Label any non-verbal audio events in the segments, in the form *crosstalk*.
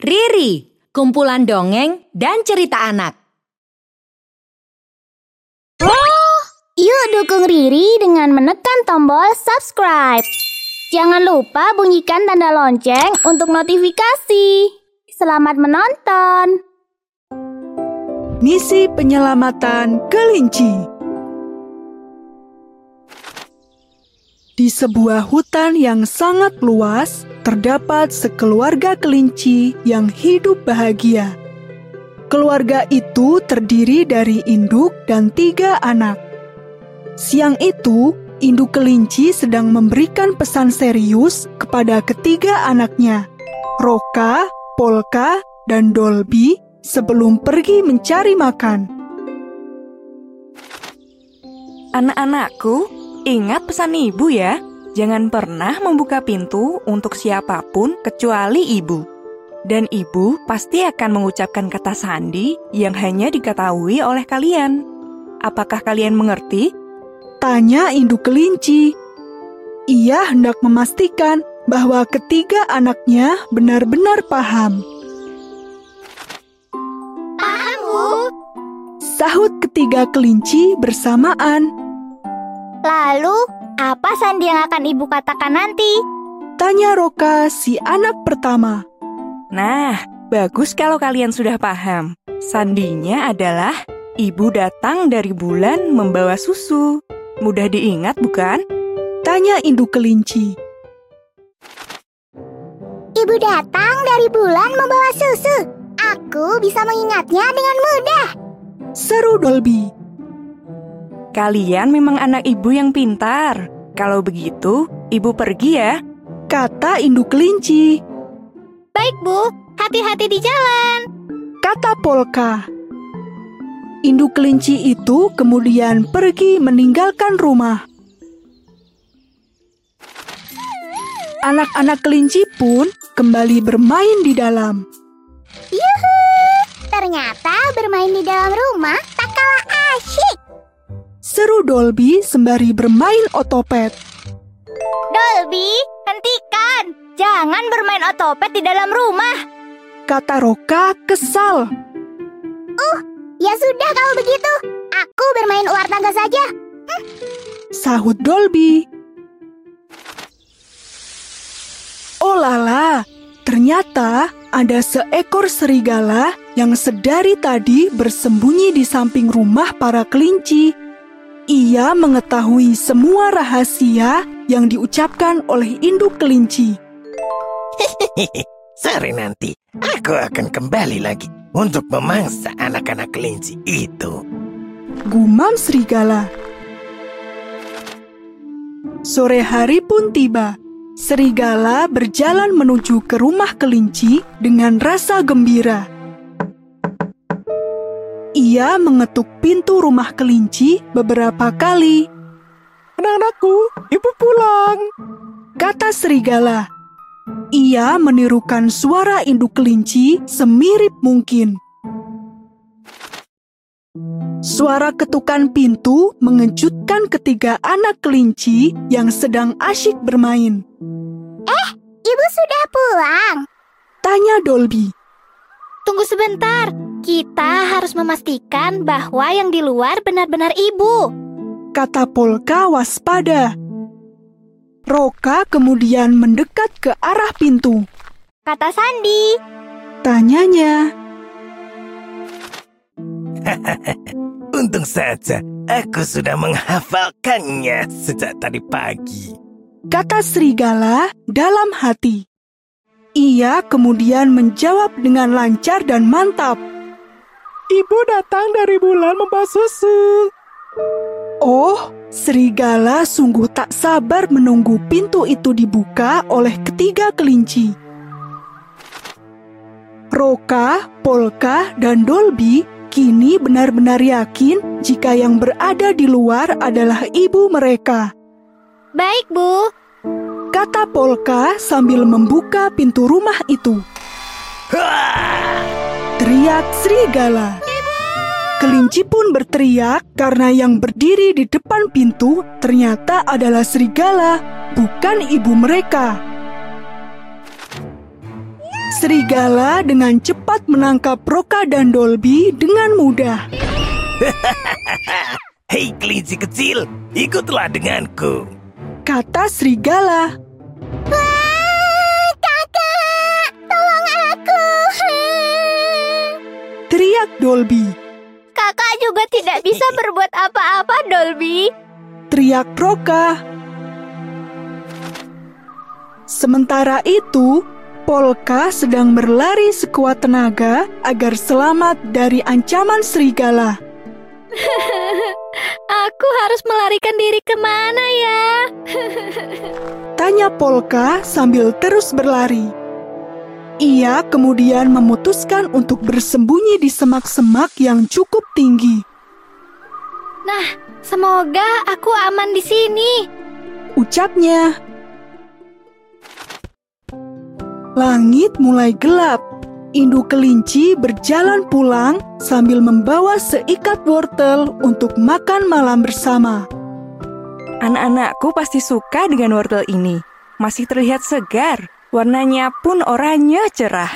Riri, kumpulan dongeng dan cerita anak. Yuk dukung Riri dengan menekan tombol subscribe. Jangan lupa bunyikan tanda lonceng untuk notifikasi. Selamat menonton. Misi penyelamatan kelinci. Di sebuah hutan yang sangat luas, terdapat sekeluarga kelinci yang hidup bahagia. Keluarga itu terdiri dari induk dan tiga anak. Siang itu, induk kelinci sedang memberikan pesan serius kepada ketiga anaknya, Roka, Polka, dan Dolby sebelum pergi mencari makan. Anak-anakku, ingat pesan ibu ya. Jangan pernah membuka pintu untuk siapa pun kecuali ibu. Dan ibu pasti akan mengucapkan kata sandi yang hanya diketahui oleh kalian. Apakah kalian mengerti? Tanya induk kelinci. Ia hendak memastikan bahwa ketiga anaknya benar-benar paham. Paham, Bu. Sahut ketiga kelinci bersamaan. Lalu, apa sandi yang akan Ibu katakan nanti? Tanya Roka si anak pertama. Nah, bagus kalau kalian sudah paham. Sandinya adalah ibu datang dari bulan membawa susu. Mudah diingat, bukan? Tanya induk kelinci. Ibu datang dari bulan membawa susu. Aku bisa mengingatnya dengan mudah. Seru Dolby. Kalian memang anak ibu yang pintar. Kalau begitu, ibu pergi ya. Kata induk kelinci. Baik, Bu. Hati-hati di jalan. Kata Polka. Induk kelinci itu kemudian pergi meninggalkan rumah. Anak-anak kelinci pun kembali bermain di dalam. Yuhu! Ternyata bermain di dalam rumah. Seru Dolby sembari bermain otopet. Dolby, hentikan! Jangan bermain otopet di dalam rumah. Kata Roka kesal. Ya sudah kalau begitu, aku bermain ular tangga saja. Sahut Dolby. Oh lala, ternyata ada seekor serigala yang sedari tadi bersembunyi di samping rumah para kelinci. Ia mengetahui semua rahasia yang diucapkan oleh induk kelinci. Sore nanti, aku akan kembali lagi untuk memangsa anak-anak kelinci itu. Gumam serigala. Sore hari pun tiba. Serigala berjalan menuju ke rumah kelinci dengan rasa gembira. Ia mengetuk pintu rumah kelinci beberapa kali. Anak-anakku, ibu pulang. Kata serigala. Ia menirukan suara induk kelinci semirip mungkin. Suara ketukan pintu mengejutkan ketiga anak kelinci yang sedang asyik bermain. Ibu sudah pulang. Tanya Dolby. Tunggu sebentar. Kita harus memastikan bahwa yang di luar benar-benar ibu. Kata Polka waspada. Roka kemudian mendekat ke arah pintu. Kata Sandi. Tanyanya, *laughs* Untung saja aku sudah menghafalkannya sejak tadi pagi. kata serigala dalam hati. Ia kemudian menjawab dengan lancar dan mantap. Ibu datang dari bulan membawa susu. Oh, serigala sungguh tak sabar menunggu pintu itu dibuka oleh ketiga kelinci. Roka, Polka, dan Dolby kini benar-benar yakin jika yang berada di luar adalah ibu mereka. Baik, Bu. Kata Polka sambil membuka pintu rumah itu. Teriak serigala. Kelinci pun berteriak karena yang berdiri di depan pintu ternyata adalah serigala, bukan ibu mereka. Serigala dengan cepat menangkap Roka dan Dolby dengan mudah. *laughs* Hei kelinci kecil, ikutlah denganku. Kata serigala. Wah, kakak, tolong aku. Teriak Dolby. Kakak juga tidak bisa berbuat apa-apa, Dolby. Teriak Roka. Sementara itu, Polka sedang berlari sekuat tenaga agar selamat dari ancaman serigala. *laughs* Harus melarikan diri ke mana ya? *laughs* Tanya Polka sambil terus berlari. Ia kemudian memutuskan untuk bersembunyi di semak-semak yang cukup tinggi. Nah, semoga aku aman di sini. Ucapnya. Langit mulai gelap. Induk kelinci berjalan pulang sambil membawa seikat wortel untuk makan malam bersama. Anak-anakku pasti suka dengan wortel ini. Masih terlihat segar, warnanya pun oranye cerah.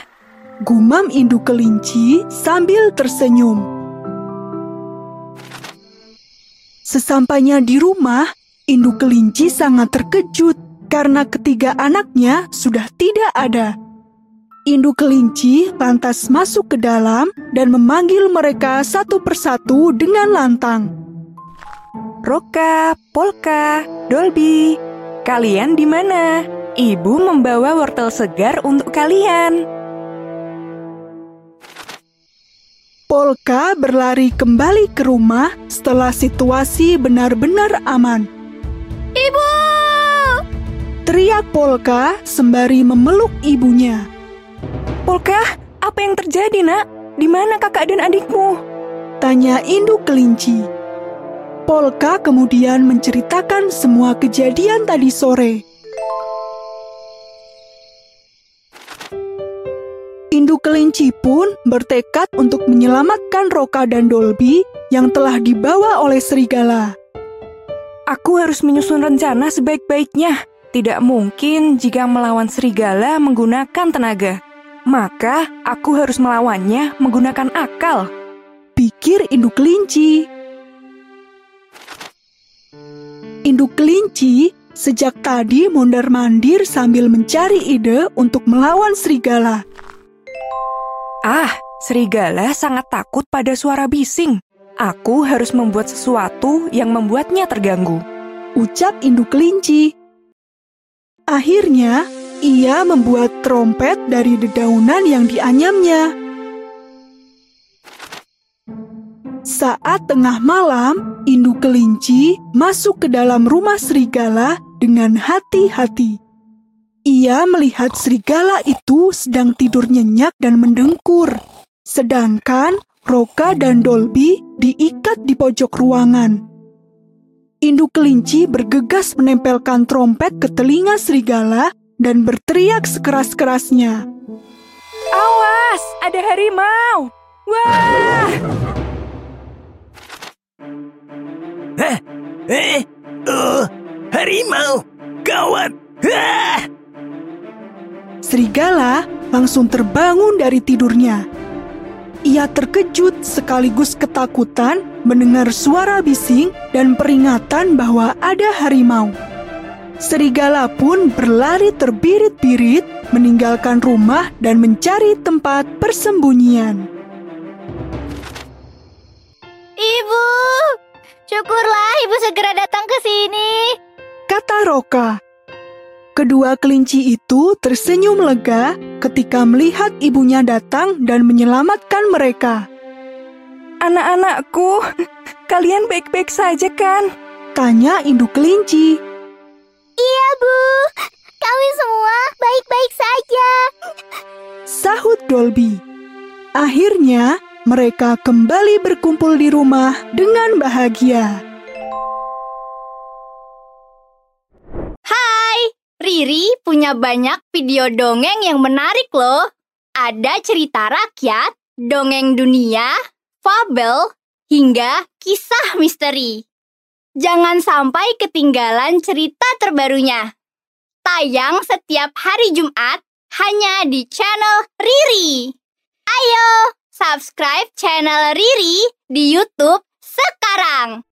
Gumam induk kelinci sambil tersenyum. Sesampainya di rumah, induk kelinci sangat terkejut karena ketiga anaknya sudah tidak ada. Induk kelinci lantas masuk ke dalam dan memanggil mereka satu persatu dengan lantang. Roka, Polka, Dolby, kalian di mana? Ibu membawa wortel segar untuk kalian. Polka berlari kembali ke rumah setelah situasi benar-benar aman. Ibu! Teriak Polka sembari memeluk ibunya. Polka, apa yang terjadi, Nak? Di mana kakak dan adikmu? Tanya induk kelinci. Polka kemudian menceritakan semua kejadian tadi sore. Induk kelinci pun bertekad untuk menyelamatkan Roka dan Dolby yang telah dibawa oleh serigala. Aku harus menyusun rencana sebaik-baiknya. Tidak mungkin jika melawan serigala menggunakan tenaga. Maka aku harus melawannya menggunakan akal. Pikir induk kelinci. Induk kelinci sejak tadi mondar-mandir sambil mencari ide untuk melawan serigala. Ah, serigala sangat takut pada suara bising. Aku harus membuat sesuatu yang membuatnya terganggu. Ucap induk kelinci. Akhirnya, ia membuat trompet dari dedaunan yang dianyamnya. Saat tengah malam, induk kelinci masuk ke dalam rumah serigala dengan hati-hati. Ia melihat serigala itu sedang tidur nyenyak dan mendengkur, sedangkan Roka dan Dolby diikat di pojok ruangan. Induk kelinci bergegas menempelkan trompet ke telinga serigala dan berteriak sekeras-kerasnya. Awas, ada harimau! Wah! Hah? Eh? Oh, harimau! Gawat! Ah! Serigala langsung terbangun dari tidurnya. Ia terkejut sekaligus ketakutan mendengar suara bising dan peringatan bahwa ada harimau. Serigala pun berlari terbirit-birit meninggalkan rumah dan mencari tempat persembunyian. Ibu! Syukurlah ibu segera datang ke sini. Kata Roka. Kedua kelinci itu tersenyum lega ketika melihat ibunya datang dan menyelamatkan mereka. Anak-anakku, kalian baik-baik saja kan? Tanya induk kelinci. Iya, Bu. Kami semua baik-baik saja. Sahut Dolby. Akhirnya, mereka kembali berkumpul di rumah dengan bahagia. Hai, Riri punya banyak video dongeng yang menarik loh. Ada cerita rakyat, dongeng dunia, fabel, hingga kisah misteri. Jangan sampai ketinggalan cerita terbarunya. Tayang setiap hari Jumat hanya di channel Riri. Ayo, subscribe channel Riri di YouTube sekarang.